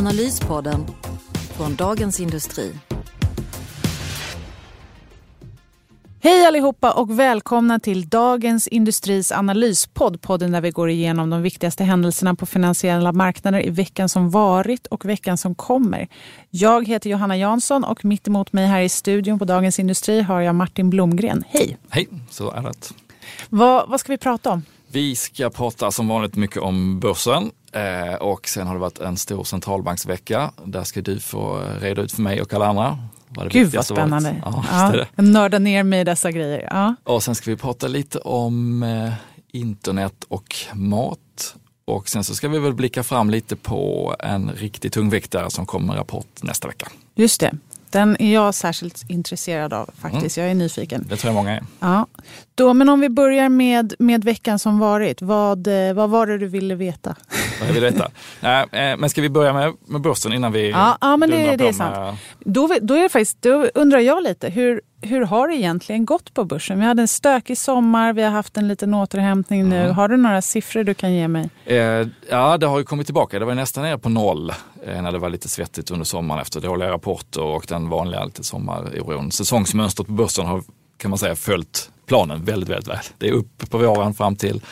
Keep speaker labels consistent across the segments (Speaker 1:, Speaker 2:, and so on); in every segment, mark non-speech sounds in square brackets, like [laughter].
Speaker 1: Analyspodden från Dagens Industri.
Speaker 2: Hej allihopa och välkomna till Dagens Industris analyspodd. Podden där vi går igenom de viktigaste händelserna på finansiella marknader i veckan som varit och veckan som kommer. Jag heter Johanna Jansson och mitt emot mig här i studion på Dagens Industri har jag Martin Blomgren. Hej!
Speaker 3: Hej, så är det.
Speaker 2: Vad, vad ska vi prata om?
Speaker 3: Vi ska prata som vanligt mycket om börsen eh, och sen har det varit en stor centralbanksvecka. Där ska du få reda ut för mig och alla andra vad det
Speaker 2: Gud vad spännande.
Speaker 3: Ja,
Speaker 2: ja, jag nördar ner mig i dessa grejer. Ja.
Speaker 3: Och sen ska vi prata lite om eh, internet och mat. Och sen så ska vi väl blicka fram lite på en riktigt tungviktare som kommer med rapport nästa vecka.
Speaker 2: Just det. Den är jag särskilt intresserad av faktiskt. Mm. Jag är nyfiken.
Speaker 3: Det tror jag många är.
Speaker 2: Ja. Då, men om vi börjar med, med veckan som varit. Vad, eh, vad var det du ville veta?
Speaker 3: Vad jag vill veta? Nej, eh, men ska vi börja med, med börsen innan vi
Speaker 2: Ja, ja men det, det är sant. Med... Då, då, är det faktiskt, då undrar jag lite, hur, hur har det egentligen gått på börsen? Vi hade en stökig sommar, vi har haft en liten återhämtning nu. Mm. Har du några siffror du kan ge mig?
Speaker 3: Eh, ja, det har ju kommit tillbaka. Det var nästan nere på noll eh, när det var lite svettigt under sommaren efter dåliga rapporter och den vanliga lite sommaroron. Säsongsmönstret på börsen har kan man säga följt planen väldigt, väldigt väl. Det är upp på våren fram till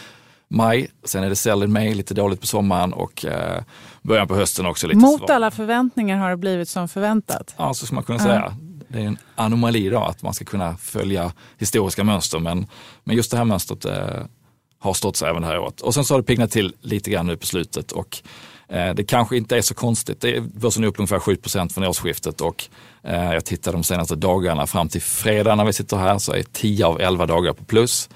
Speaker 3: maj, sen är det sell in May, lite dåligt på sommaren och eh, början på hösten också lite
Speaker 2: Mot
Speaker 3: svag.
Speaker 2: alla förväntningar har det blivit som förväntat.
Speaker 3: Ja, så ska man kunna säga. Det är en anomali då att man ska kunna följa historiska mönster men, men just det här mönstret eh, har stått sig även det här året. Och sen så har det piggnat till lite grann nu på slutet och eh, det kanske inte är så konstigt. Det är, börsen är upp ungefär 7% från årsskiftet och eh, jag tittar de senaste dagarna fram till fredag när vi sitter här så är 10 av 11 dagar på plus.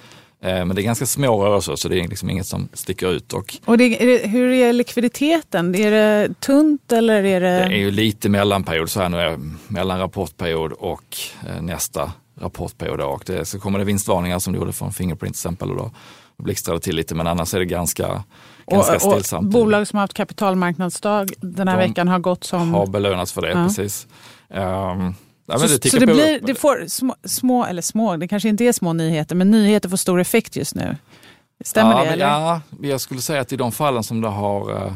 Speaker 3: Eh, men det är ganska små rörelser så det är liksom inget som sticker ut. Och,
Speaker 2: och det, är det, hur är likviditeten? Är det tunt eller är det?
Speaker 3: Det är ju lite mellanperiod så här nu är mellan rapportperiod och eh, nästa rapportperiod. Och det, så kommer det vinstvarningar som det gjorde från Fingerprint till exempel och då blixtrar det till lite men annars är det ganska, ganska och, stillsamt.
Speaker 2: Och bolag som har haft kapitalmarknadsdag den här De veckan har gått som...
Speaker 3: Har belönats för det, ja. precis. Um,
Speaker 2: Ja, så det, så det, blir, det får små, små, eller små, det kanske inte är små nyheter, men nyheter får stor effekt just nu. Stämmer
Speaker 3: ja,
Speaker 2: det? Eller?
Speaker 3: Ja, jag skulle säga att i de fallen som det har uh,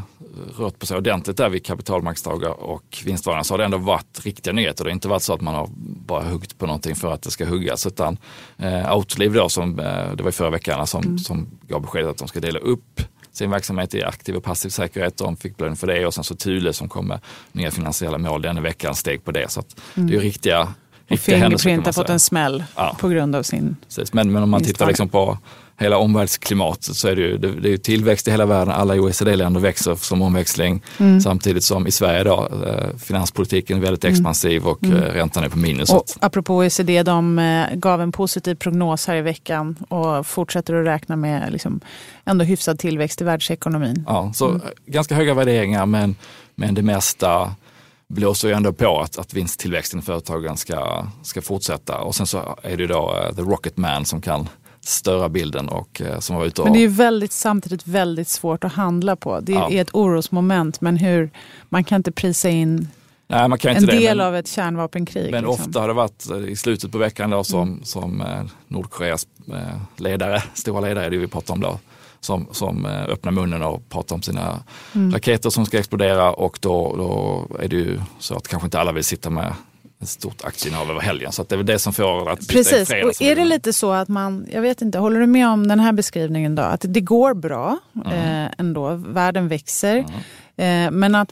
Speaker 3: rört på sig ordentligt där vid kapitalmarknadsdagar och vinstvarningar så har det ändå varit riktiga nyheter. Det har inte varit så att man har bara huggit på någonting för att det ska huggas. Utan uh, Outlive då, som, uh, det var i förra veckan, som, mm. som gav beskedet att de ska dela upp sin verksamhet i aktiv och passiv säkerhet. De fick belöning för det och sen så Thule som kom med nya finansiella mål denna veckan steg på det. Så mm. det är ju riktiga
Speaker 2: och Fingerprint har fått en smäll ja. på grund av sin...
Speaker 3: Precis. Men, men om man tittar liksom på hela omvärldsklimatet så är det ju, det, det är tillväxt i hela världen. Alla OECD-länder växer som omväxling mm. samtidigt som i Sverige då, eh, finanspolitiken är väldigt mm. expansiv och mm. räntan är på minus.
Speaker 2: Och apropå OECD, de eh, gav en positiv prognos här i veckan och fortsätter att räkna med liksom ändå hyfsad tillväxt i världsekonomin.
Speaker 3: Ja, så mm. ganska höga värderingar men, men det mesta blåser ju ändå på att, att vinsttillväxten i företagen ska, ska fortsätta. Och sen så är det ju då the rocket man som kan störa bilden och uh, som var ute och...
Speaker 2: Men det är väldigt, samtidigt väldigt svårt att handla på. Det ja. är ett orosmoment men hur, man kan inte prisa in
Speaker 3: Nej, man kan
Speaker 2: en
Speaker 3: inte
Speaker 2: del
Speaker 3: det, men,
Speaker 2: av ett kärnvapenkrig.
Speaker 3: Men liksom. ofta har det varit eh, i slutet på veckan då som, mm. som eh, Nordkoreas eh, ledare, [laughs] stora ledare, det vi pratar om då, som, som eh, öppnar munnen och pratar om sina mm. raketer som ska explodera och då, då är det ju så att kanske inte alla vill sitta med ett stort aktieinnehav över helgen. Så det är väl det som får att
Speaker 2: Precis, är och är det lite så att man, jag vet inte, håller du med om den här beskrivningen då? Att det går bra mm. eh, ändå, världen växer. Mm. Eh, men att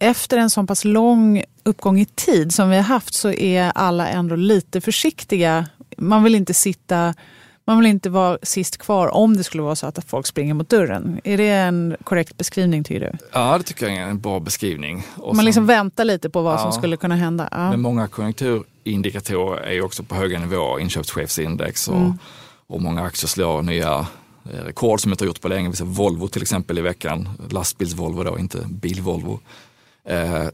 Speaker 2: efter en så pass lång uppgång i tid som vi har haft så är alla ändå lite försiktiga. Man vill inte sitta man vill inte vara sist kvar om det skulle vara så att folk springer mot dörren. Är det en korrekt beskrivning tycker du?
Speaker 3: Ja, det tycker jag är en bra beskrivning.
Speaker 2: Och man sen, liksom väntar lite på vad ja, som skulle kunna hända. Ja.
Speaker 3: Men många konjunkturindikatorer är också på höga nivåer, inköpschefsindex och, mm. och många aktier slår nya eh, rekord som inte har gjort på länge. Vi ser Volvo till exempel i veckan, lastbils-Volvo då, inte bil-Volvo. eh,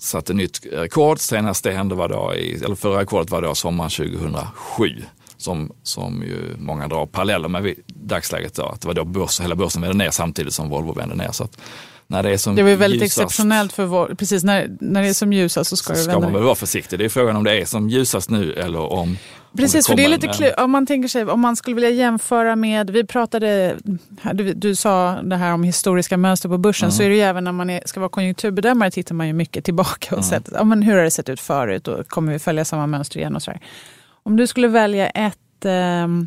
Speaker 3: satte nytt rekord. Senast det hände var då i, eller förra rekordet var då sommaren 2007 som, som ju många drar paralleller med i dagsläget. Då, att det var då börs, hela börsen vände ner samtidigt som Volvo vände ner. Så att när det är som
Speaker 2: Det var väldigt
Speaker 3: ljusast,
Speaker 2: exceptionellt för vår, precis när, när det är som ljusast så ska
Speaker 3: så ska man väl vara försiktig. Det är frågan om det är som ljusast nu eller om
Speaker 2: Precis, för
Speaker 3: om
Speaker 2: det är lite
Speaker 3: en-
Speaker 2: klu- om man tänker sig, om man skulle vilja jämföra med, vi pratade, du, du sa det här om historiska mönster på börsen,
Speaker 3: Mm.
Speaker 2: så är det ju även när man är, ska vara konjunkturbedömare tittar man ju mycket tillbaka och
Speaker 3: Mm.
Speaker 2: sett, ja, men hur har det sett ut förut och kommer vi följa samma mönster igen och så här. Om du skulle välja ett, ehm,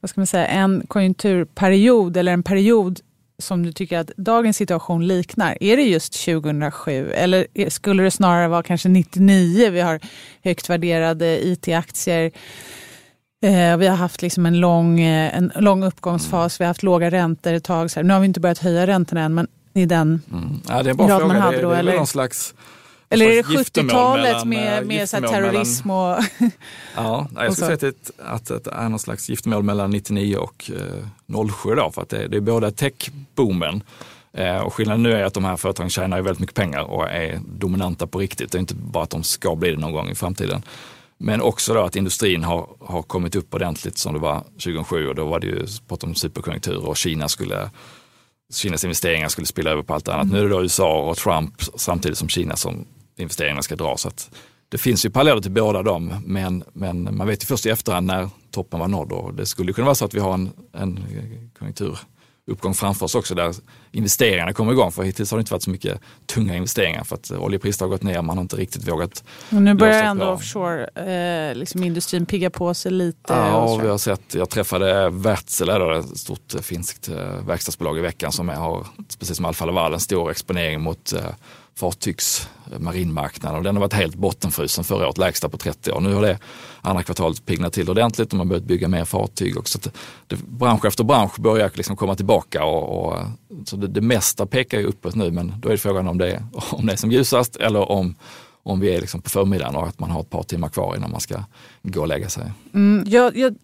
Speaker 2: vad ska man säga, en konjunkturperiod eller en period som du tycker att dagens situation liknar, är det just 2007 eller skulle det snarare vara kanske 99? Vi har högt värderade IT-aktier. Eh, vi har haft liksom en, lång, eh, en lång uppgångsfas, vi har haft låga räntor ett tag. Så här. Nu har vi inte börjat höja räntorna än, men i den...
Speaker 3: Mm. Ja, det är en bra fråga.
Speaker 2: man hade
Speaker 3: det,
Speaker 2: då,
Speaker 3: det är
Speaker 2: eller?
Speaker 3: någon slags
Speaker 2: Eller är det
Speaker 3: slags giftermål
Speaker 2: 70-talet
Speaker 3: mellan,
Speaker 2: med,
Speaker 3: eh,
Speaker 2: med
Speaker 3: giftermål
Speaker 2: terrorism och...
Speaker 3: Ja, jag skulle säga att, att, att det är någon slags giftermål mellan 99 och eh, 07 då, för att det, det är både techboomen eh, och skillnaden nu är att de här företagen tjänar ju väldigt mycket pengar och är dominanta på riktigt. Det är inte bara att de ska bli det någon gång i framtiden. Men också då att industrin har, har kommit upp ordentligt som det var 2007 och då var det ju prat om superkonjunktur och Kina skulle Kinas investeringar skulle spilla över på allt annat. Nu är det då USA och Trump samtidigt som Kina som investeringarna ska dra. Så att det finns ju paralleller till båda dem, men, men man vet ju först i efterhand när toppen var nådd och det skulle kunna vara så att vi har en, en konjunkturuppgång framför oss också där investeringarna kommer igång. För hittills har det inte varit så mycket tunga investeringar för att oljepriset har gått ner, man har inte riktigt vågat.
Speaker 2: Och nu börjar ändå
Speaker 3: bra.
Speaker 2: offshore, eh, liksom industrin pigga på sig lite.
Speaker 3: Ja, vi har sett, jag träffade Wärtsilä, då, ett stort eh, finskt eh, verkstadsbolag i veckan som är, har, precis som Alfa Laval, en stor exponering mot eh, fartygsmarinmarknaden eh, och den har varit helt bottenfrusen förra året, lägsta på 30 år. Nu har det andra kvartalet pignat till ordentligt och man har börjat bygga mer fartyg. Och så det, bransch efter bransch börjar liksom komma tillbaka och, och eh, så det, det mesta pekar ju uppåt nu men då är det frågan om det är, [laughs] om det är som ljusast eller om, om vi är liksom på förmiddagen och att man har ett par timmar kvar innan man ska gå och lägga sig.
Speaker 2: Mm, jag, jag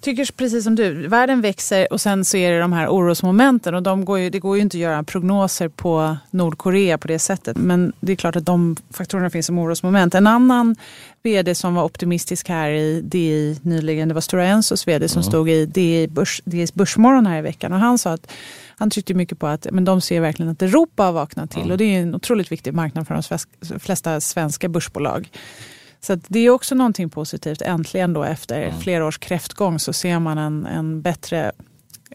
Speaker 2: tycker precis som du, världen växer och sen så är det de här orosmomenten och de går ju, det går ju inte att göra prognoser på Nordkorea på det sättet. Men det är klart att de faktorerna finns som orosmoment. En annan vd som var optimistisk här i DI nyligen, det var Stora Ensos vd som stod i DI Börs, DIs Börsmorgon här i veckan och han sa att han tryckte mycket på att men de ser verkligen att Europa har vaknat till och det är en otroligt viktig marknad för de flesta svenska börsbolag. Så det är också någonting positivt. Äntligen då efter flera års kräftgång så ser man en, en bättre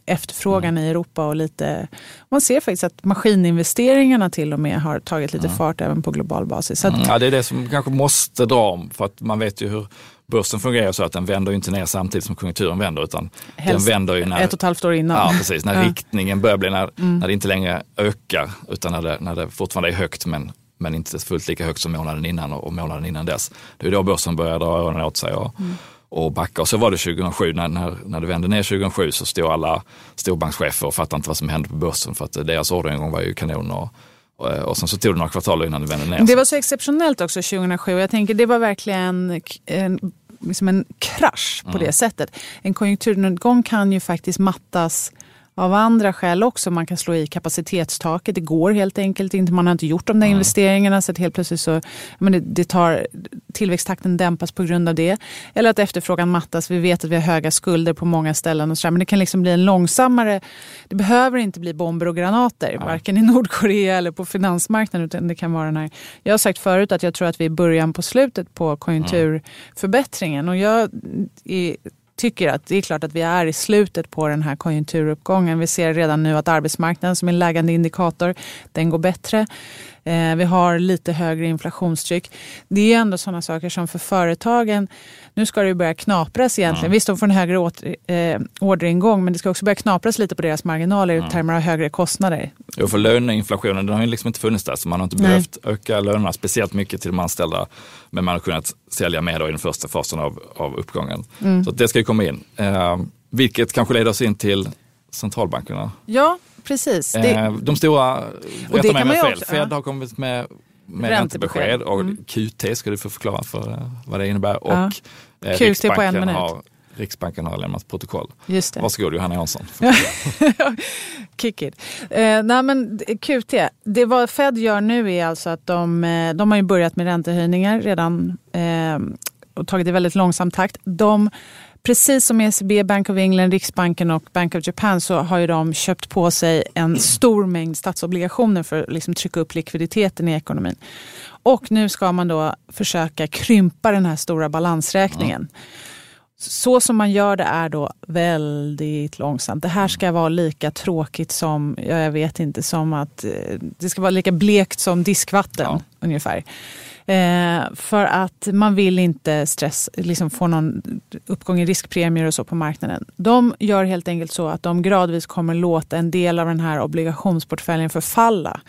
Speaker 2: efterfrågan i Europa och lite, man ser faktiskt att maskininvesteringarna till och med har tagit lite fart även på global basis. Så att,
Speaker 3: Mm, ja, det är det som kanske måste dra om för att man vet ju hur börsen fungerar så att den vänder inte ner samtidigt som konjunkturen vänder utan
Speaker 2: Helst
Speaker 3: den vänder ju när,
Speaker 2: ett och ett halvt år innan.
Speaker 3: ja, precis, när.
Speaker 2: Mm.
Speaker 3: riktningen börjar bli, när, när det inte längre ökar utan när det, när det fortfarande är högt men, men inte fullt lika högt som månaden innan och, månaden innan dess. Det är då börsen börjar dra öronen åt sig och,
Speaker 2: Mm.
Speaker 3: och backa. Och så var det 2007, när, när, när det vände ner 2007 så stod alla storbankschefer och fattade inte vad som hände på börsen för att deras orderingång var ju kanon. Och, och, sen så tog det några kvartal innan det vände ner.
Speaker 2: Det var så exceptionellt också 2007. Jag tänker det var verkligen en, liksom en krasch på det sättet. En konjunkturnedgång kan ju faktiskt mattas av andra skäl också. Man kan slå i kapacitetstaket. Det går helt enkelt inte. Man har inte gjort de där investeringarna så att helt plötsligt så men det, det tar, tillväxttakten dämpas på grund av det. Eller att efterfrågan mattas. Vi vet att vi har höga skulder på många ställen och så där, men det kan liksom bli en långsammare. Det behöver inte bli bomber och granater, varken i Nordkorea eller på finansmarknaden utan det kan vara den här. Jag har sagt förut att jag tror att vi är i början på slutet på konjunkturförbättringen och jag är tycker att det är klart att vi är i slutet på den här konjunkturuppgången. Vi ser redan nu att arbetsmarknaden som är en lägande indikator, den går bättre. Eh, vi har lite högre inflationstryck. Det är ändå sådana saker som för företagen, nu ska det ju börja knapras egentligen. Visst, de får en högre åter, eh, orderingång, men det ska också börja knapras lite på deras marginaler i termer av högre kostnader.
Speaker 3: Jo, för löneinflationen den har ju liksom inte funnits där, så man har inte
Speaker 2: Nej.
Speaker 3: behövt öka lönerna speciellt mycket till de anställda. Men man har kunnat sälja mer då i den första fasen av, av uppgången.
Speaker 2: Mm.
Speaker 3: Så det ska ju komma in. Eh, vilket kanske leder oss in till centralbankerna.
Speaker 2: Ja, precis. Det,
Speaker 3: Eh, de stora,
Speaker 2: det
Speaker 3: rätta mig
Speaker 2: kan
Speaker 3: om
Speaker 2: man
Speaker 3: jag fel,
Speaker 2: också-
Speaker 3: Fed har kommit med, med
Speaker 2: Räntebesked.
Speaker 3: och
Speaker 2: Mm.
Speaker 3: QT ska du få förklara för eh, vad det innebär. Och
Speaker 2: Ja.
Speaker 3: eh,
Speaker 2: QT på en
Speaker 3: Riksbanken
Speaker 2: minut.
Speaker 3: har Riksbanken har lämnat protokoll.
Speaker 2: Just det.
Speaker 3: Varsågod Johanna Jansson. [laughs]
Speaker 2: Kick it. Eh, nej men QT, det vad Fed gör nu är alltså att de, de har ju börjat med räntehöjningar redan eh, och tagit det i väldigt långsam takt. De, precis som ECB, Bank of England, Riksbanken och Bank of Japan så har ju de köpt på sig en stor mängd statsobligationer för att liksom trycka upp likviditeten i ekonomin. Och nu ska man då försöka krympa den här stora balansräkningen. Ja. Så som man gör det är då väldigt långsamt. Det här ska vara lika tråkigt som, ja, jag vet inte, som att eh, det ska vara lika blekt som diskvatten ja. ungefär. Eh, för att man vill inte stress, liksom få någon uppgång i riskpremier och så på marknaden. De gör helt enkelt så att de gradvis kommer låta en del av den här obligationsportföljen förfalla.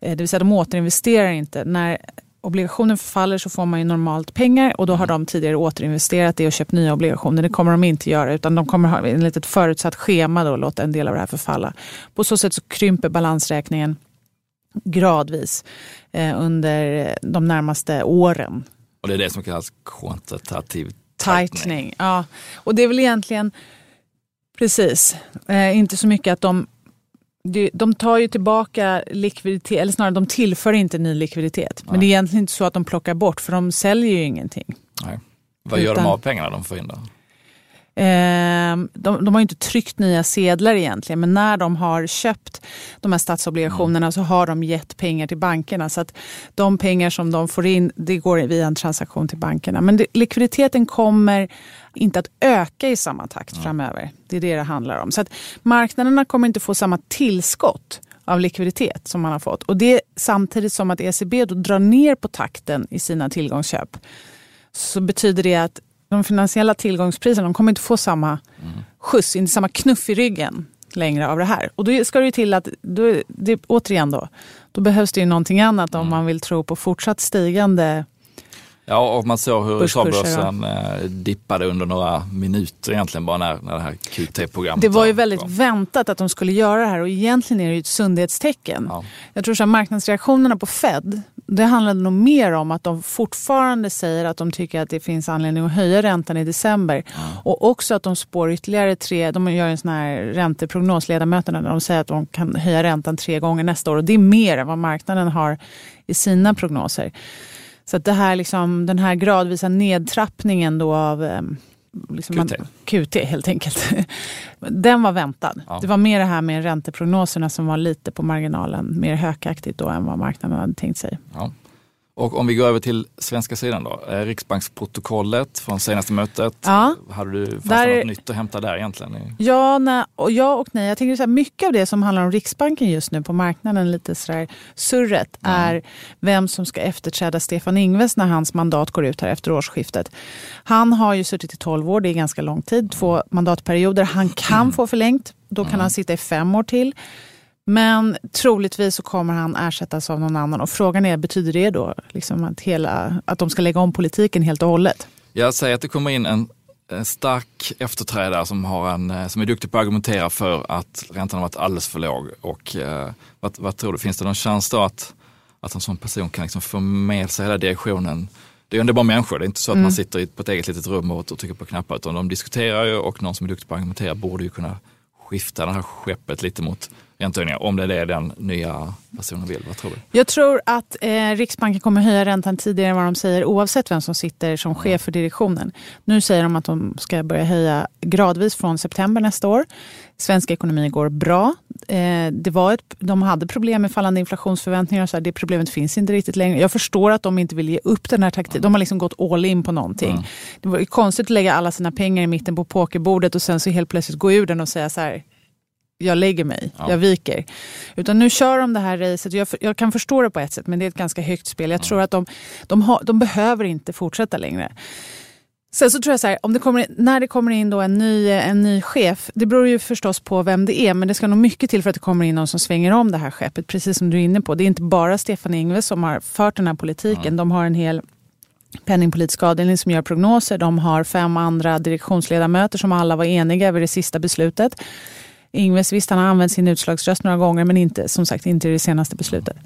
Speaker 2: Eh, det vill säga de återinvesterar inte. När obligationen förfaller så får man ju normalt pengar och då har de tidigare återinvesterat det och köpt nya obligationer. Det kommer de inte göra utan de kommer ha ett litet förutsatt schema då och låta en del av det här förfalla. På så sätt så krymper balansräkningen gradvis eh, under de närmaste åren.
Speaker 3: Och det är det som kallas kvantitativ
Speaker 2: tightening. Ja, och det är väl egentligen precis, eh, inte så mycket att de de tar ju tillbaka likviditet, eller snarare de tillför inte ny likviditet. Nej. Men det är egentligen inte så att de plockar bort, för de säljer ju ingenting.
Speaker 3: Nej. Vad gör Utan, de av pengarna de får in då?
Speaker 2: Eh, de, de, har inte tryckt nya sedlar egentligen, men när de har köpt de här statsobligationerna mm. så har de gett pengar till bankerna. Så att de pengar som de får in, det går via en transaktion till bankerna. Men det, likviditeten kommer inte att öka i samma takt mm. framöver. Det är det det handlar om. Så att marknaderna kommer inte få samma tillskott av likviditet som man har fått. Och det samtidigt som att ECB då drar ner på takten i sina tillgångsköp så betyder det att de finansiella tillgångspriserna de kommer inte få samma mm. skjuts, inte samma knuff i ryggen längre av det här. Och då ska det ju till att, då, det, återigen då, då behövs det ju någonting annat mm. om man vill tro på fortsatt stigande
Speaker 3: Ja, och man såg hur USA-börsen eh, dippade under några minuter egentligen bara när, när det här QT-programmet
Speaker 2: Det var ju väldigt kom. väntat att de skulle göra det här och egentligen är det ju ett sundhetstecken. Ja. Jag tror att marknadsreaktionerna på Fed, det handlade nog mer om att de fortfarande säger att de tycker att det finns anledning att höja räntan i december. Och också att de spår ytterligare tre, de gör en sån här ränteprognos, ledamöterna, där de säger att de kan höja räntan tre gånger nästa år. Och det är mer än vad marknaden har i sina prognoser. Så att det här, liksom, den här gradvisa nedtrappningen då av ehm, liksom
Speaker 3: QT.
Speaker 2: Man, QT helt enkelt. [laughs] Den var väntad. Ja. Det var mer det här med ränteprognoserna som var lite på marginalen, mer hökaktigt då än vad marknaden hade tänkt sig.
Speaker 3: Ja. Och om vi går över till svenska sidan då, eh, Riksbanksprotokollet från senaste mötet. Ja, Hade du, fanns där, det något nytt att hämta där egentligen?
Speaker 2: Ja, nej, och ja och nej. Jag tänker så här, mycket av det som handlar om Riksbanken just nu på marknaden, lite sådär surret, mm. är vem som ska efterträda Stefan Ingves när hans mandat går ut här efter årsskiftet. Han har ju suttit i 12 år, det är ganska lång tid, två mandatperioder. Han kan mm. [clears throat] få förlängt, då kan mm. han sitta i fem år till. Men troligtvis så kommer han ersättas av någon annan. Och frågan är, betyder det då liksom att, hela, att de ska lägga om politiken helt och hållet?
Speaker 3: Jag säger att det kommer in en, en stark efterträdare som, har en, som är duktig på att argumentera för att räntan har varit alldeles för låg. Och, eh, vad, vad, tror du, finns det någon chans då att, att en sån person kan liksom få med sig hela direktionen det är ju ändå bara människor, det är inte så att mm. man sitter på ett eget litet rum och, och trycker på knappar utan de diskuterar ju och någon som är duktig på att argumentera borde ju kunna skifta det här skeppet lite mot räntehöjningar. Om det är den nya personen vill. Vad tror du?
Speaker 2: Jag tror att eh, Riksbanken kommer höja räntan tidigare än vad de säger oavsett vem som sitter som chef för direktionen. Nu säger de att de ska börja höja gradvis från september nästa år. Svensk ekonomi går bra. Eh, det var ett, de hade problem med fallande inflationsförväntningar. Så här, det problemet finns inte riktigt längre. Jag förstår att de inte vill ge upp den här taktiken. De har liksom gått all in på någonting. Mm. Det var konstigt att lägga alla sina pengar i mitten på pokerbordet och sen så helt plötsligt gå ur den och säga så här jag lägger mig, ja. jag viker. Utan nu kör de det här racet. Jag, jag, kan förstå det på ett sätt, men det är ett ganska högt spel. Jag ja. tror att de, de, har, de behöver inte fortsätta längre. Sen så tror jag så här, om det kommer, när det kommer in då en, ny, en ny chef, det beror ju förstås på vem det är, men det ska nog mycket till för att det kommer in någon som svänger om det här skeppet, precis som du är inne på. Det är inte bara Stefan Ingves som har fört den här politiken, ja. de har en hel penningpolitisk avdelning som gör prognoser, de har fem andra direktionsledamöter som alla var eniga över det sista beslutet. Ingves, visst han har använt sin utslagsröst några gånger men inte, som sagt inte i det senaste beslutet.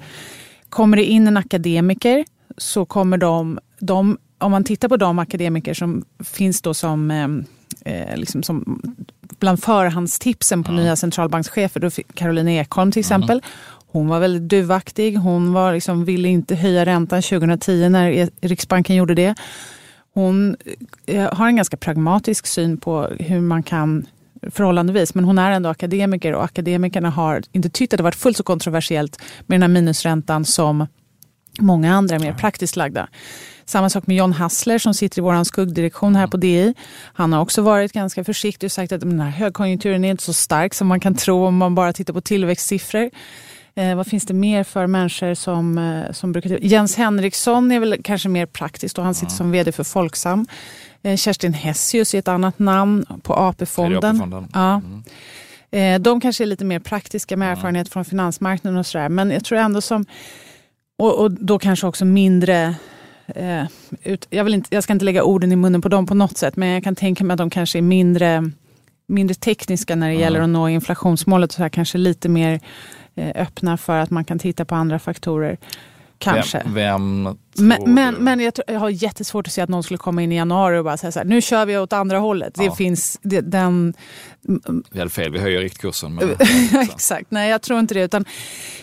Speaker 2: Kommer det in en akademiker så kommer de, de om man tittar på de akademiker som finns då som eh, eh, liksom som, bland förhandstipsen på mm. nya centralbankschefer, då Caroline Ekholm till exempel. Mm. Hon var väldigt duvaktig. Hon var liksom, ville inte höja räntan 2010 när e- Riksbanken gjorde det. Hon eh, har en ganska pragmatisk syn på hur man kan förhållandevis, men hon är ändå akademiker och akademikerna har inte tyckt att det varit fullt så kontroversiellt med den här minusräntan som många andra mer praktiskt lagda. Samma sak med John Hassler som sitter i vår skuggdirektion här på DI. Han har också varit ganska försiktig och sagt att den här högkonjunkturen är inte så stark som man kan tro om man bara tittar på tillväxtsiffror. Eh, vad finns det mer för människor som, eh, som brukar... Jens Henriksson är väl kanske mer praktiskt och han sitter mm. som vd för Folksam. Eh, Kerstin Hessius är ett annat namn på AP-fonden. AP ja. Mm. Eh, de kanske är lite mer praktiska med erfarenhet från finansmarknaden och sådär. Men jag tror ändå som... Och, och då kanske också mindre... Eh, ut, jag, vill inte, jag ska inte lägga orden i munnen på dem på något sätt, men jag kan tänka mig att de kanske är mindre, mindre tekniska när det mm. gäller att nå inflationsmålet. Och så här, kanske lite mer öppna för att man kan titta på andra faktorer. Kanske.
Speaker 3: Vem, vem
Speaker 2: men, men, men jag, jag, har jättesvårt att se att någon skulle komma in i januari och bara säga så här, nu kör vi åt andra hållet. Ja. Det finns det, den...
Speaker 3: Vi hade fel, vi höjer riktkursen. Men, [laughs]
Speaker 2: Exakt, nej jag tror inte det. Utan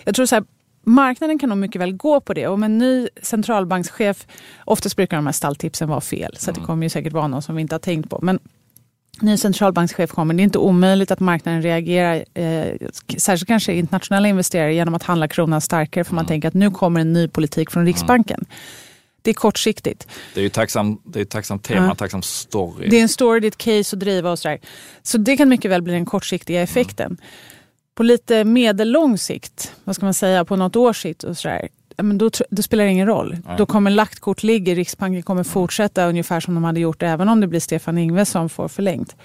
Speaker 2: jag tror så här, marknaden kan nog mycket väl gå på det. Om en ny centralbankschef, oftast brukar de här stalltipsen vara fel. Så mm. det kommer ju säkert vara någon som vi inte har tänkt på. Men ny centralbankschef kommer, det är inte omöjligt att marknaden reagerar, eh, särskilt kanske internationella investerare, genom att handla kronan starkare. För mm. man tänker att nu kommer en ny politik från Riksbanken. Mm. Det är kortsiktigt.
Speaker 3: Det är ju tacksam, det är ett tacksamt tema, ja. tacksam story.
Speaker 2: Det är en story, det är ett case att driva och sådär. Så det kan mycket väl bli den kortsiktiga effekten. Mm. På lite medellång sikt, vad ska man säga, på något års sikt och sådär, men då, då, spelar det ingen roll. Nej. Då kommer lagt kort ligger, Riksbanken kommer fortsätta ungefär som de hade gjort även om det blir Stefan Ingves som får förlängt.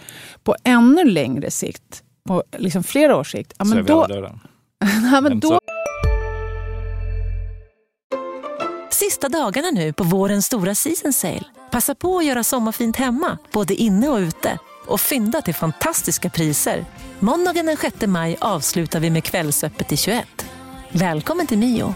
Speaker 2: På ännu längre sikt, på liksom flera års sikt, ja, men då... [laughs] ja, men då...
Speaker 4: Sista dagarna nu på vårens stora season sale. Passa på att göra sommarfint hemma, både inne och ute och fynda till fantastiska priser. Måndagen den 6 maj avslutar vi med Kvällsöppet i 21. Välkommen till Mio.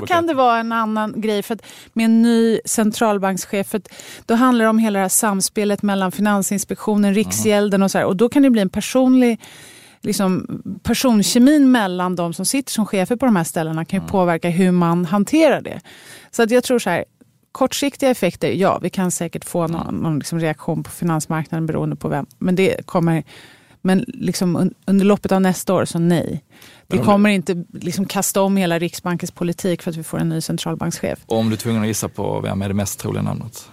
Speaker 2: Då kan det vara en annan grej. För med en ny centralbankschef, för då handlar det om hela det här samspelet mellan Finansinspektionen, Riksgälden och så här. Och då kan det bli en personlig liksom, personkemin mellan de som sitter som chefer på de här ställena kan ju mm. påverka hur man hanterar det. Så att jag tror så här, kortsiktiga effekter, ja, vi kan säkert få någon, någon liksom reaktion på finansmarknaden beroende på vem. Men det kommer men liksom under loppet av nästa år, så nej. Vi kommer inte liksom kasta om hela Riksbankens politik för att vi får en ny centralbankschef.
Speaker 3: Och om du är tvungen att gissa på vem är det mest troliga namnet?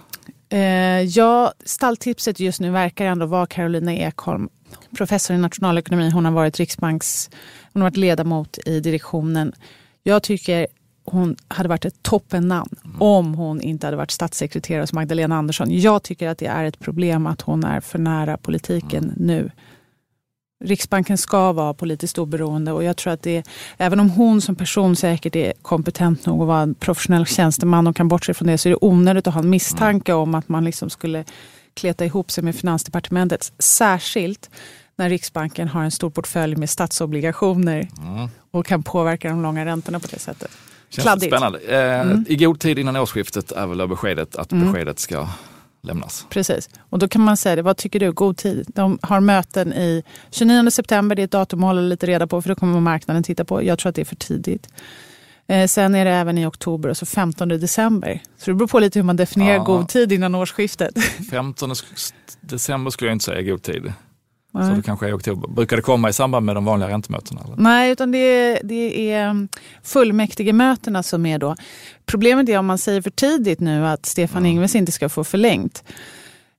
Speaker 2: Eh, ja, stalltipset just nu verkar ändå vara Carolina Ekholm, professor i nationalekonomi. Hon har varit riksbanks, hon har varit ledamot i direktionen. Jag tycker hon hade varit ett toppennamn mm. om hon inte hade varit statssekreterare hos Magdalena Andersson. Jag tycker att det är ett problem att hon är för nära politiken mm. nu. Riksbanken ska vara politiskt oberoende och jag tror att det, även om hon som person säkert är kompetent nog att vara en professionell tjänsteman och kan bortse från det, så är det onödigt att ha en misstanke om att man liksom skulle kleta ihop sig med Finansdepartementet. Särskilt när Riksbanken har en stor portfölj med statsobligationer mm. och kan påverka de långa räntorna på det sättet.
Speaker 3: Känns Kladdigt. Spännande. Eh, mm. I god tid innan årsskiftet är väl beskedet att mm. beskedet ska lämnas.
Speaker 2: Precis. Och då kan man säga det, vad tycker du? God tid. De har möten i 29 september, det är ett datum att hålla lite reda på för det kommer marknaden titta på. Jag tror att det är för tidigt. Eh, sen är det även i oktober och så 15 december. Så det beror på lite hur man definierar ja. god tid innan årsskiftet.
Speaker 3: 15 december skulle jag inte säga god tid. Nej. Så det kanske är i oktober. Brukar det komma i samband med de vanliga räntemötena? Eller?
Speaker 2: Nej, utan det är, det är mm, fullmäktigemötena som är då. Problemet är om man säger för tidigt nu att Stefan mm. Ingves inte ska få förlängt.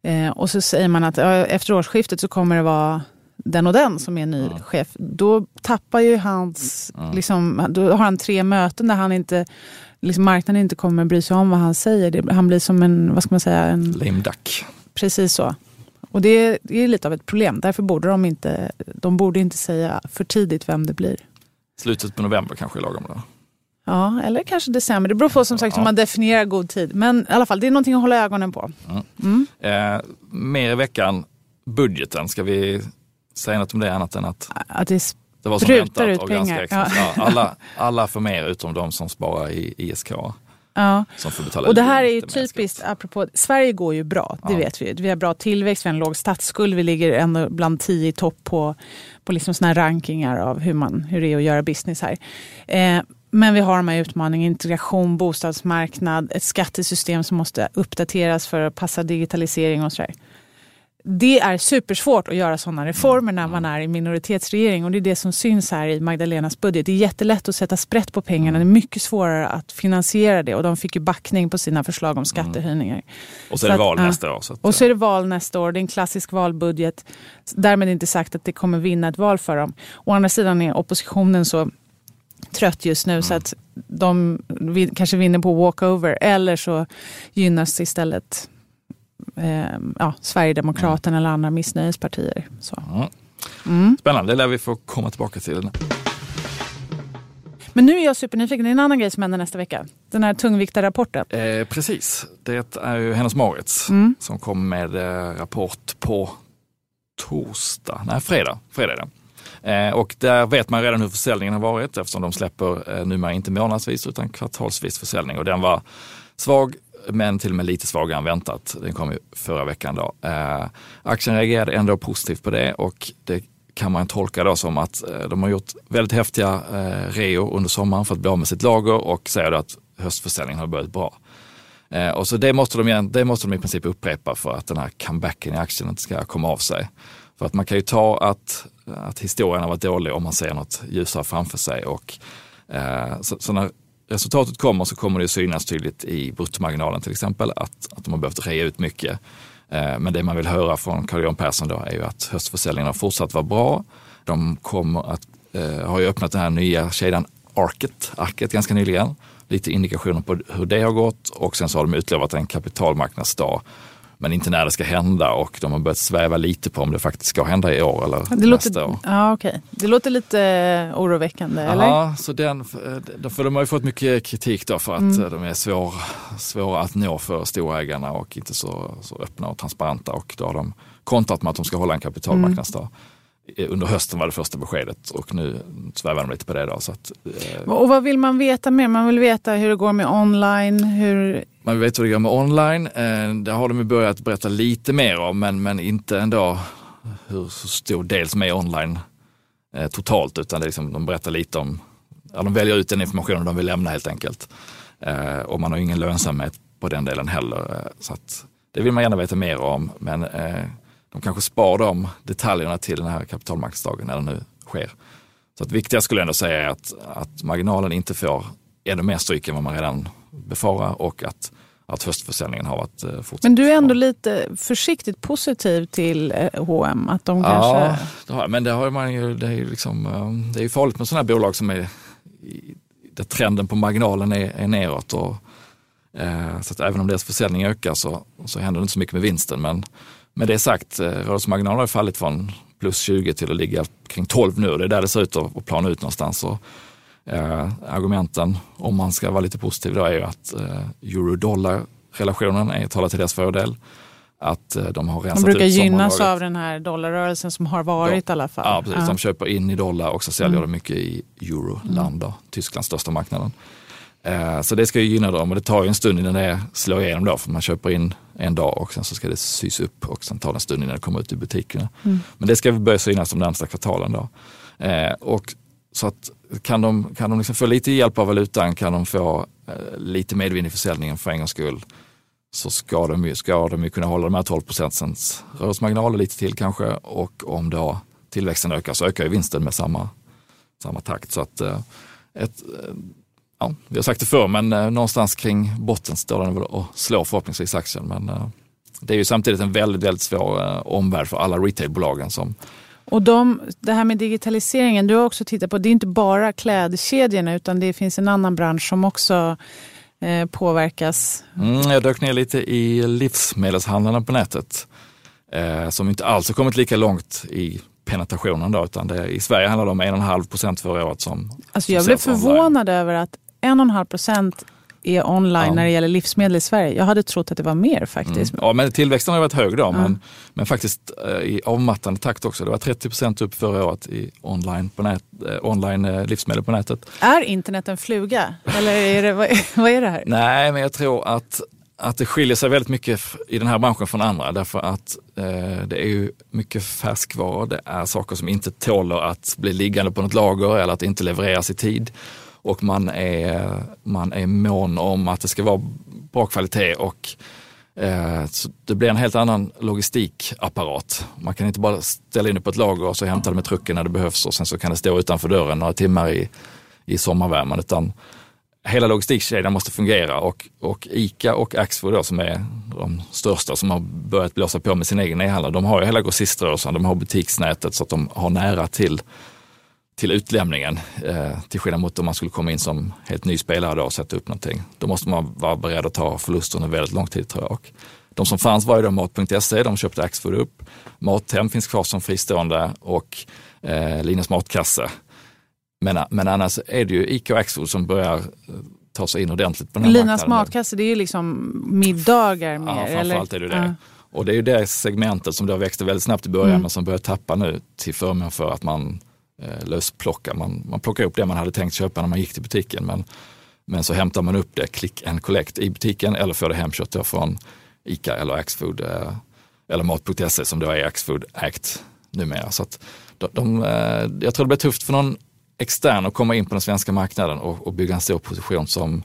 Speaker 2: Eh, och så säger man att ja, efter årsskiftet så kommer det vara den och den som är ny mm. chef. Då tappar ju hans, mm. liksom, då har han tre möten där han inte liksom marknaden inte kommer bry sig om vad han säger. Han blir som en, vad ska man säga? En...
Speaker 3: Lame duck.
Speaker 2: Precis så. Och det, det, är lite av ett problem. Därför borde de inte, de borde inte säga för tidigt vem det blir.
Speaker 3: Slutet på november kanske är lagom då?
Speaker 2: Ja, eller kanske december. Det beror på som sagt
Speaker 3: Ja.
Speaker 2: hur man definierar god tid. Men i alla fall, det är någonting att hålla ögonen på.
Speaker 3: Eh, mer i veckan, budgeten. Ska vi säga något om det annat än att
Speaker 2: Att det är
Speaker 3: det var som väntat
Speaker 2: ut pengar. Ja.
Speaker 3: Ja, alla, alla får mer utom de som sparar i ISK.
Speaker 2: Ja.
Speaker 3: Som får betala
Speaker 2: Och det här är ju typiskt,
Speaker 3: skatt.
Speaker 2: apropå, Sverige går ju bra, det
Speaker 3: Ja.
Speaker 2: vet vi. Vi har bra tillväxt, vi har en låg statsskuld, vi ligger ändå bland tio i topp på, på liksom såna rankingar av hur, man, hur det är att göra business här. Eh, men vi har de här utmaningarna, integration, bostadsmarknad, ett skattesystem som måste uppdateras för att passa digitalisering och sådär. Det är supersvårt att göra sådana reformer när man är i minoritetsregering och det är det som syns här i Magdalenas budget. Det är jättelätt att sätta sprätt på pengarna, det är mycket svårare att finansiera det och de fick ju backning på sina förslag om skattehöjningar.
Speaker 3: Och så är det
Speaker 2: att,
Speaker 3: val
Speaker 2: ja.
Speaker 3: nästa år. Så att,
Speaker 2: Och så är det val nästa år, det är en klassisk valbudget. Därmed inte sagt att det kommer vinna ett val för dem. Å andra sidan är oppositionen så trött just nu så att de kanske vinner på walkover eller så gynnas istället eh, ja, Sverigedemokraterna eller andra missnöjespartier. Så.
Speaker 3: Mm. Spännande, det lär vi få komma tillbaka till.
Speaker 2: Men nu är jag supernyfiken, det är en annan grej som händer nästa vecka. Den här tungviktarrapporten.
Speaker 3: Eh, precis, det är ju Hennes Mauritz
Speaker 2: Mm.
Speaker 3: som kom med eh, rapport på torsdag, nej fredag, fredag är det. Eh, och där vet man redan hur försäljningen har varit eftersom de släpper eh, numera inte månadsvis utan kvartalsvis försäljning och den var svag men till och med lite svagare än väntat. Den kom ju förra veckan. Då. Eh, aktien reagerade ändå positivt på det och det kan man tolka då som att eh, de har gjort väldigt häftiga eh, reo under sommaren för att bli av med sitt lager och säger då att höstförsäljningen har börjat bra. Eh, och så det måste, de, det måste de i princip upprepa för att den här comebacken i aktien inte ska komma av sig. För att man kan ju ta att, att historien har varit dålig om man ser något ljusare framför sig. Och, eh, så, så när resultatet kommer så kommer det synas tydligt i bruttomarginalen till exempel att, att de har behövt rea ut mycket. Eh, men det man vill höra från Carl-Johan Persson då är ju att höstförsäljningen har fortsatt vara bra. De kommer att, eh, har ju öppnat den här nya kedjan Arket, Arket ganska nyligen. Lite indikationer på hur det har gått och sen så har de utlovat en kapitalmarknadsdag men inte när det ska hända och de har börjat sväva lite på om det faktiskt ska hända i år eller
Speaker 2: Det
Speaker 3: nästa
Speaker 2: låter,
Speaker 3: år.
Speaker 2: ja, okay. det låter lite eh, oroväckande, eller?
Speaker 3: Ja, så den, eh, för de har ju fått mycket kritik då för att
Speaker 2: Mm.
Speaker 3: eh, de är svår, svåra att nå för storägarna och inte så, så öppna och transparenta och då har de kontrat med att de ska hålla en kapitalmarknadsdag. Eh, Under hösten var det första beskedet och nu svävar de lite på det. Då, så att, eh,
Speaker 2: Och vad vill man veta mer? Man vill veta hur det går med online, hur...
Speaker 3: Man vet hur det går med online. Eh, Det har de börjat berätta lite mer om, men, men inte ändå hur stor del som är online eh, totalt, utan det är liksom, de berättar lite om, ja, de väljer ut den informationen de vill lämna helt enkelt. Eh, och man har ingen lönsamhet på den delen heller. Eh, så att, det vill man gärna veta mer om, men eh, de kanske spar de detaljerna till den här kapitalmarknadsdagen när den nu sker. Så att viktiga skulle jag ändå säga är att, att marginalen inte får ännu mer stryk än vad man redan befarar och att, att höstförsäljningen har varit eh, fortsatt
Speaker 2: Men du är ändå lite försiktigt positiv till eh, H&M att de
Speaker 3: Ja,
Speaker 2: kanske...
Speaker 3: har, men det har man ju, det är ju liksom, eh, det är ju farligt med sådana här bolag som är där trenden på marginalen är, är neråt. Och, eh, så att även om deras försäljning ökar så, så händer det inte så mycket med vinsten. Men med det sagt, eh, rörelsemarginalen har ju fallit från plus 20 till att ligga kring 12 nu. Det är där det ser ut att, plana ut någonstans. Och, eh, argumenten, om man ska vara lite positiv, då är ju att eh, euro-dollar-relationen är talar till deras fördel. Att eh, de har
Speaker 2: De brukar
Speaker 3: ut
Speaker 2: gynnas av den här dollarrörelsen som har varit i alla fall.
Speaker 3: Ja, precis. De köper in i dollar och så säljer
Speaker 2: Mm.
Speaker 3: de mycket i euroland, då, Tysklands största marknaden. Eh, Så det ska ju gynna dem och det tar ju en stund innan det slår igenom då, för man köper in en dag och sen så ska det sys upp och sen tar det en stund innan det kommer ut i butikerna.
Speaker 2: Mm.
Speaker 3: Men det ska vi börja synas de närmsta kvartalen då. Eh, Och så att kan de, kan de liksom få lite hjälp av valutan, kan de få eh, lite medvind i försäljningen för en gångs skull, så ska de ju, ska de ju kunna hålla de här 12 procentens rörelsemarginaler lite till kanske. Och om då tillväxten ökar så ökar ju vinsten med samma, samma takt. Så att ett, ja, vi har sagt det förr, men eh, någonstans kring botten står den väl och slår förhoppningsvis aktien. Men eh, det är ju samtidigt en väldigt, väldigt svår eh, omvärld för alla retailbolagen som
Speaker 2: Och de, det här med digitaliseringen, du har också tittat på, det är inte bara klädkedjorna utan det finns en annan bransch som också eh, påverkas.
Speaker 3: Mm, jag dök ner lite i livsmedelshandlarna på nätet. Eh, som inte alls har kommit lika långt i penetrationen. Då, utan det, I Sverige handlar det om 1,5 procent förra året. Som,
Speaker 2: Alltså
Speaker 3: som
Speaker 2: jag blev
Speaker 3: säljs online.
Speaker 2: förvånad över att en och en halv procent är online
Speaker 3: Ja.
Speaker 2: när det gäller livsmedel i Sverige. Jag hade trott att det var mer faktiskt.
Speaker 3: Ja, men tillväxten har varit hög då,
Speaker 2: Ja.
Speaker 3: men, men faktiskt eh, i avmattande takt också. Det var 30 procent upp förra året i online, på nät, eh, online eh, livsmedel på nätet.
Speaker 2: Är internet en fluga? Eller är det, vad, [laughs] vad är det här?
Speaker 3: Nej, men jag tror att, att det skiljer sig väldigt mycket i den här branschen från andra därför att eh, det är ju mycket färskvaror. Det är saker som inte tåler att bli liggande på något lager eller att inte levereras i tid. Och man är, man är mån om att det ska vara bra kvalitet och eh, så det blir en helt annan logistikapparat. Man kan inte bara ställa in det på ett lager och så hämta det med trucken när det behövs och sen så kan det stå utanför dörren några timmar i, i sommarvärmen. Utan hela logistikkedjan måste fungera och, och ICA och Axfood då, som är de största som har börjat blåsa på med sin egen e-handel, de har ju hela grossiströrelsen, de har butiksnätet så att de har nära till, till utlämningen. Eh, till skillnad mot om man skulle komma in som helt ny spelare då och sätta upp någonting. Då måste man vara beredd att ta förluster under väldigt lång tid tror jag. Och de som fanns var ju då Mat.se, de köpte Axfood upp. Mathem finns kvar som fristående och eh, Linus Matkasse. Men, men annars är det ju ICA och Axfood som börjar eh, ta sig in ordentligt på den här
Speaker 2: Linas
Speaker 3: marknaden.
Speaker 2: matkasse, det är ju liksom middagar mer.
Speaker 3: Ja,
Speaker 2: eller?
Speaker 3: framförallt är det det.
Speaker 2: Ja.
Speaker 3: Och det är ju det segmentet som då växte väldigt snabbt i början
Speaker 2: Mm.
Speaker 3: men som börjar tappa nu till förmån för att man eh, lösplocka. Man, man plockar upp det man hade tänkt köpa när man gick till butiken men, men så hämtar man upp det click and collect i butiken eller får det hemkört från ICA eller Axfood eh, eller Mat.se som då är Axfood Act numera. Så att de, de, eh, jag tror det blir tufft för någon extern att komma in på den svenska marknaden och, och bygga en stor position som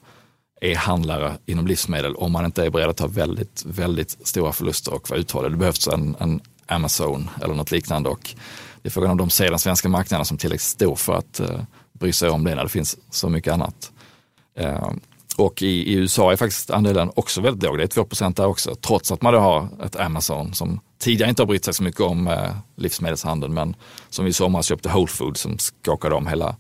Speaker 3: är handlare inom livsmedel om man inte är beredd att ta väldigt, väldigt stora förluster och vara uthållig. Det behövs en, en Amazon eller något liknande och det är frågan om de ser den svenska marknaden som tillräckligt stor för att eh, bry sig om det när det finns så mycket annat. Eh, och i, i USA är faktiskt andelen också väldigt låg, det är 2 där också, trots att man då har ett Amazon som tidigare inte har brytt sig så mycket om eh, livsmedelshandeln men som i somras köpte Whole Foods som skakade om hela,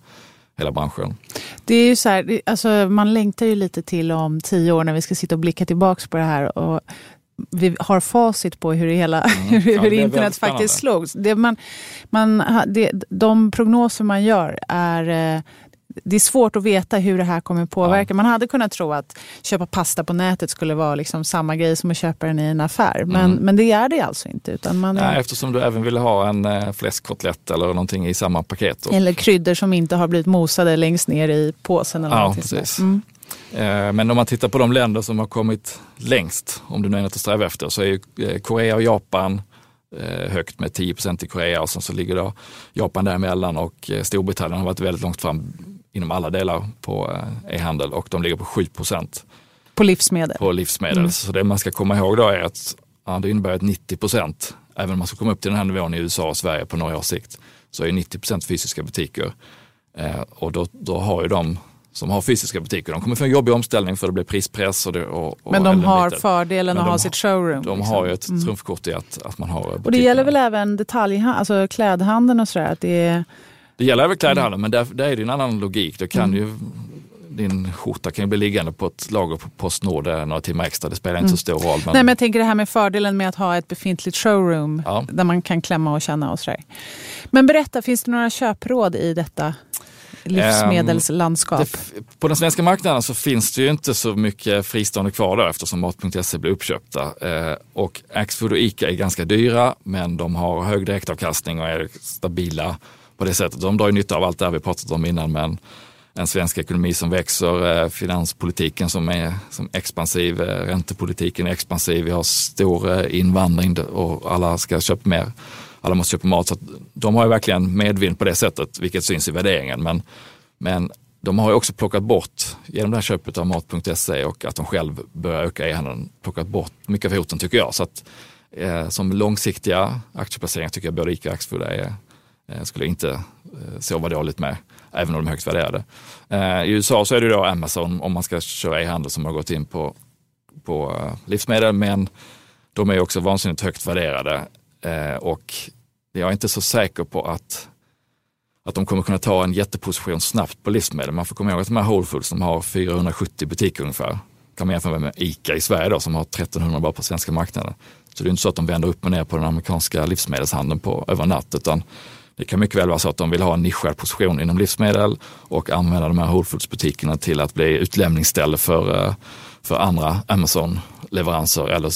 Speaker 3: hela branschen.
Speaker 2: Det är ju så här, alltså, man längtar ju lite till om tio år när vi ska sitta och blicka tillbaka på det här. Och vi har facit på hur, hela, [laughs] hur,
Speaker 3: Mm. Ja,
Speaker 2: hur
Speaker 3: är
Speaker 2: internet faktiskt slogs. Det man, man, det, de prognoser man gör är eh, det är svårt att veta hur det här kommer påverka. Man hade kunnat tro att köpa pasta på nätet skulle vara liksom samma grej som att köpa den i en affär. Men, men det är det alltså inte. Utan man
Speaker 3: Nej, eftersom du även ville ha en eh, fläskkotlett eller någonting i samma paket.
Speaker 2: Eller kryddor som inte har blivit mosade längst ner i påsen. Eller
Speaker 3: Ja, precis.
Speaker 2: Mm.
Speaker 3: Eh, men om man tittar på de länder som har kommit längst, om du nu är något att sträva efter, så är eh, Korea och Japan eh, högt med 10% i Korea och sen så ligger då Japan däremellan och Storbritannien har varit väldigt långt fram inom alla delar på eh, e-handel och de ligger på 7%
Speaker 2: På livsmedel.
Speaker 3: på livsmedel.
Speaker 2: Mm.
Speaker 3: Så det man ska komma ihåg då är att ja, det innebär att 90 procent, även om man ska komma upp till den här nivån i USA och Sverige på några års sikt, så är 90 procent fysiska butiker. Och då, då har ju de som har fysiska butiker, de kommer få en jobbig omställning för det blir prispress. Och det, och, och
Speaker 2: Men de har fördelen att ha sitt showroom.
Speaker 3: De
Speaker 2: liksom.
Speaker 3: har ju ett
Speaker 2: Mm.
Speaker 3: trumfkort i att, att man har
Speaker 2: Och det
Speaker 3: butikerna.
Speaker 2: gäller väl även detaljhandeln, alltså klädhandeln och sådär. Att det är,
Speaker 3: Det gäller även klädhandeln, men där, där är det en annan logik. Det kan
Speaker 2: Mm.
Speaker 3: ju, din skjorta kan ju bli liggande på ett lager på Postnord några timmar extra. Det spelar inte så stor roll. Men,
Speaker 2: Nej, men jag tänker det här med fördelen med att ha ett befintligt showroom
Speaker 3: Ja.
Speaker 2: där man kan klämma och känna och sådär. Men berätta, finns det några köpråd i detta livsmedelslandskap?
Speaker 3: Ehm, det, på den svenska marknaden så finns det ju inte så mycket fristående kvar då eftersom Mat.se blir uppköpta. Ehm, och Axfood och ICA är ganska dyra men de har hög direktavkastning och är stabila på det sättet. De drar ju nytta av allt det här vi pratat om innan men en svensk ekonomi som växer, eh, finanspolitiken som är som expansiv, eh, räntepolitiken är expansiv, vi har stor eh, invandring och alla ska köpa mer. Alla måste köpa mat. Så att de har ju verkligen medvind på det sättet, vilket syns i värderingen. Men, men de har ju också plockat bort, genom det här köpet av Mat.se och att de själv börjar öka e-handeln, plockat bort mycket av hoten tycker jag. Så att, eh, som långsiktiga aktieplaceringar tycker jag både ICA och Axfood är, eh, skulle jag inte eh, sova dåligt med, även om de är högt värderade. Eh, I USA så är det då Amazon om man ska köra e-handel som har gått in på, på eh, livsmedel, men de är också vansinnigt högt värderade eh, och jag är inte så säker på att att de kommer kunna ta en jätteposition snabbt på livsmedel. Man får komma ihåg att de här Whole Foods som har 470 butiker ungefär, kan man jämföra med ICA i Sverige då, som har 1300 bara på svenska marknaden. Så det är inte så att de vänder upp och ner på den amerikanska livsmedelshandeln på, över en natt, utan det kan mycket väl vara så att de vill ha en nischad position inom livsmedel och använda de här Whole Foods-butikerna till att bli utlämningsställe för, eh, för andra Amazon-leveranser eller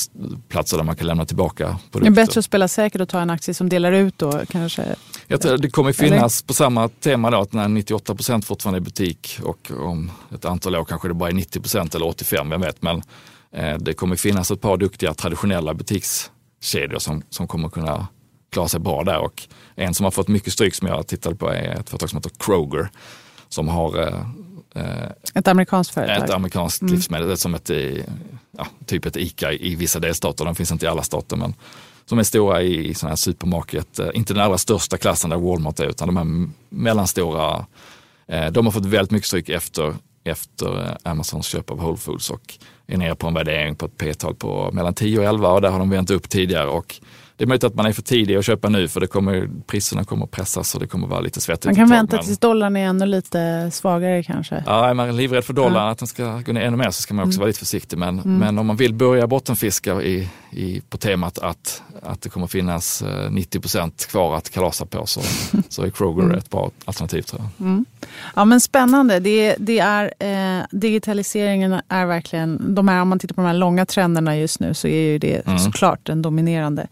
Speaker 3: platser där man kan lämna tillbaka produkter.
Speaker 2: Det är bättre att spela säkert och ta en aktie som delar ut då kanske?
Speaker 3: Jag tror det kommer finnas eller? på samma tema då, att när 98 procent fortfarande är i butik och om ett antal år kanske det bara är 90 procent eller 85, vem vet. Men eh, det kommer finnas ett par duktiga traditionella butikskedjor som, som kommer kunna klara sig bra där. Och en som har fått mycket stryk som jag tittade på är ett företag som heter Kroger som har eh
Speaker 2: ett amerikanskt företag?
Speaker 3: Ett amerikanskt mm. livsmedel, som ett, ja, typ ett ICA i vissa delstater. De finns inte i alla stater men som är stora i sådana här supermarket, eh, inte den allra största klassen där Walmart är utan de här mellanstora. Eh, de har fått väldigt mycket stryk efter, efter Amazons köp av Whole Foods och är nere på en värdering på ett p-tal på mellan 10 och 11 och där har de vänt upp tidigare och det är möjligt att man är för tidig att köpa nu för det kommer, priserna kommer att pressas och det kommer vara lite svettigt.
Speaker 2: Man kan vänta tills dollarn är ännu lite svagare kanske?
Speaker 3: Ja, är man livrädd för dollarn, ja. att den ska gå ner ännu mer så ska man också mm. vara lite försiktig. Men, mm. men om man vill börja bottenfiska i, i, på temat att, att det kommer finnas 90 eh, procent kvar att kalasa på så, så är Kroger [laughs] mm. ett bra alternativ tror jag.
Speaker 2: Mm. Ja men spännande. Det, det är, eh, digitaliseringen är verkligen, de här, om man tittar på de här långa trenderna just nu så är ju det mm. såklart den dominerande.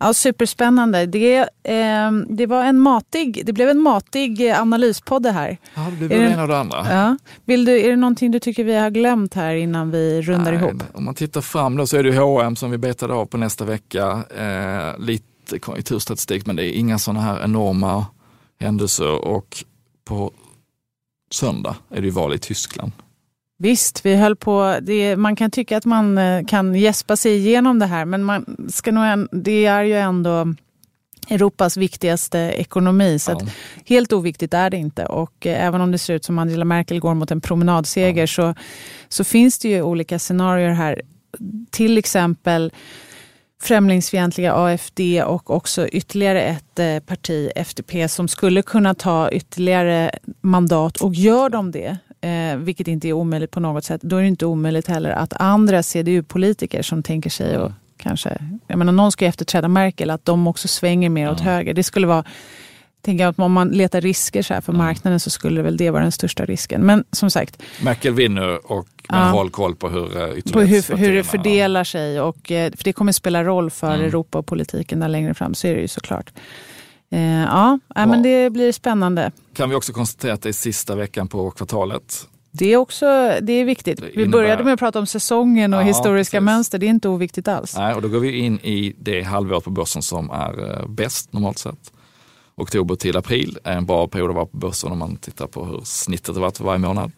Speaker 2: Ja, superspännande. Det, eh, det, var en matig, det blev en matig analyspodd det här.
Speaker 3: Ja, det blev det ena och det andra.
Speaker 2: Ja. Vill du, är det någonting du tycker vi har glömt här innan vi rundar Nej, ihop?
Speaker 3: Om man tittar fram då så är det H&M som vi betade av på nästa vecka. Eh, lite konjunkturstatistik men det är inga sådana här enorma händelser och på söndag är det ju val i Tyskland.
Speaker 2: Visst, vi höll på. Det, man kan tycka att man eh, kan gäspa sig igenom det här, men man ska nog, det är ju ändå Europas viktigaste ekonomi. Så ja. helt oviktigt är det inte. Och eh, även om det ser ut som Angela Merkel går mot en promenadseger ja. så, så finns det ju olika scenarier här. Till exempel främlingsfientliga AFD och också ytterligare ett eh, parti, FDP, som skulle kunna ta ytterligare mandat. Och gör de det, eh, vilket inte är omöjligt på något sätt, då är det inte omöjligt heller att andra CDU-politiker som tänker sig och kanske, jag menar någon ska ju efterträda Merkel, att de också svänger mer åt höger. Det skulle vara tänker jag att om man letar risker så för marknaden så skulle väl det vara den största risken. Men som sagt.
Speaker 3: Merkel vinner och men ja. håll koll på hur
Speaker 2: eh, på hur, hur det fördelar sig. Och, eh, för det kommer spela roll för mm. Europa och politiken där längre fram, så är det ju såklart. Eh, ja, ja, men det blir spännande.
Speaker 3: Kan vi också konstatera att det är sista veckan på kvartalet.
Speaker 2: Det är också det är viktigt. Vi började med att prata om säsongen och ja, historiska precis. mönster. Det är inte oviktigt alls.
Speaker 3: Nej, och då går vi in i det halvår på börsen som är eh, bäst normalt sett. Oktober till april är en bra period att vara på börsen om man tittar på hur snittet har varit för varje månad.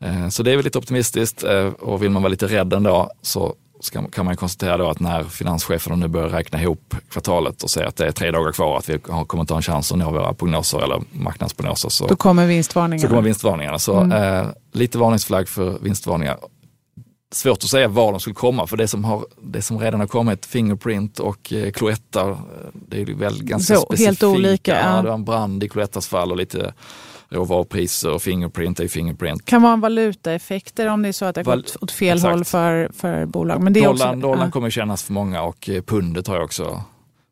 Speaker 3: Eh, så det är väl lite optimistiskt och vill man vara lite rädd ändå så ska, kan man konstatera då att när finanscheferna nu börjar räkna ihop kvartalet och säger att det är tre dagar kvar att vi kommer inte ha en chans att nå våra prognoser eller marknadsprognoser. Så,
Speaker 2: då kommer vinstvarningarna.
Speaker 3: Så kommer vinstvarningarna. Så mm. eh, lite varningsflagg för vinstvarningar. Svårt att säga var de skulle komma för det som, har, det som redan har kommit, Fingerprint och eh, Cloetta, eh, det är väl ganska så, specifika. Helt olika. Ja. Det var en brand i Cloettas fall och lite råvarupriser och Fingerprint är Fingerprint.
Speaker 2: kan vara en valutaeffekter om det är så att det har gått åt fel Exakt. håll för, för bolag. Men det
Speaker 3: dollarn,
Speaker 2: också,
Speaker 3: dollarn ja. kommer kännas för många och eh, pundet har jag också.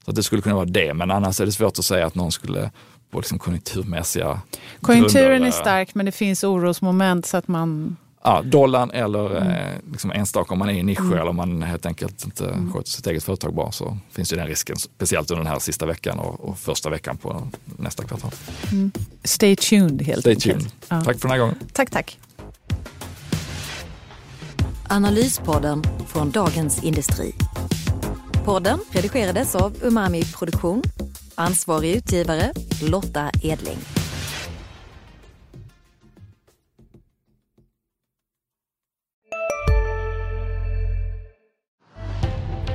Speaker 3: Så det skulle kunna vara det, men annars är det svårt att säga att någon skulle på liksom konjunkturmässiga
Speaker 2: Konjunkturen grunder, är stark men det finns orosmoment så att man
Speaker 3: Ja, dollarn eller mm. liksom enstaka om man är i nisch mm. eller om man helt enkelt inte mm. sköter sitt eget företag bra så finns ju den risken. Speciellt under den här sista veckan och, och första veckan på nästa kvartal.
Speaker 2: Mm. Stay tuned helt
Speaker 3: Stay enkelt. Tuned. Ja. Tack för den här gången.
Speaker 2: Tack, tack.
Speaker 1: Analyspodden från Dagens Industri. Podden redigerades av Umami Produktion. Ansvarig utgivare Lotta Edling.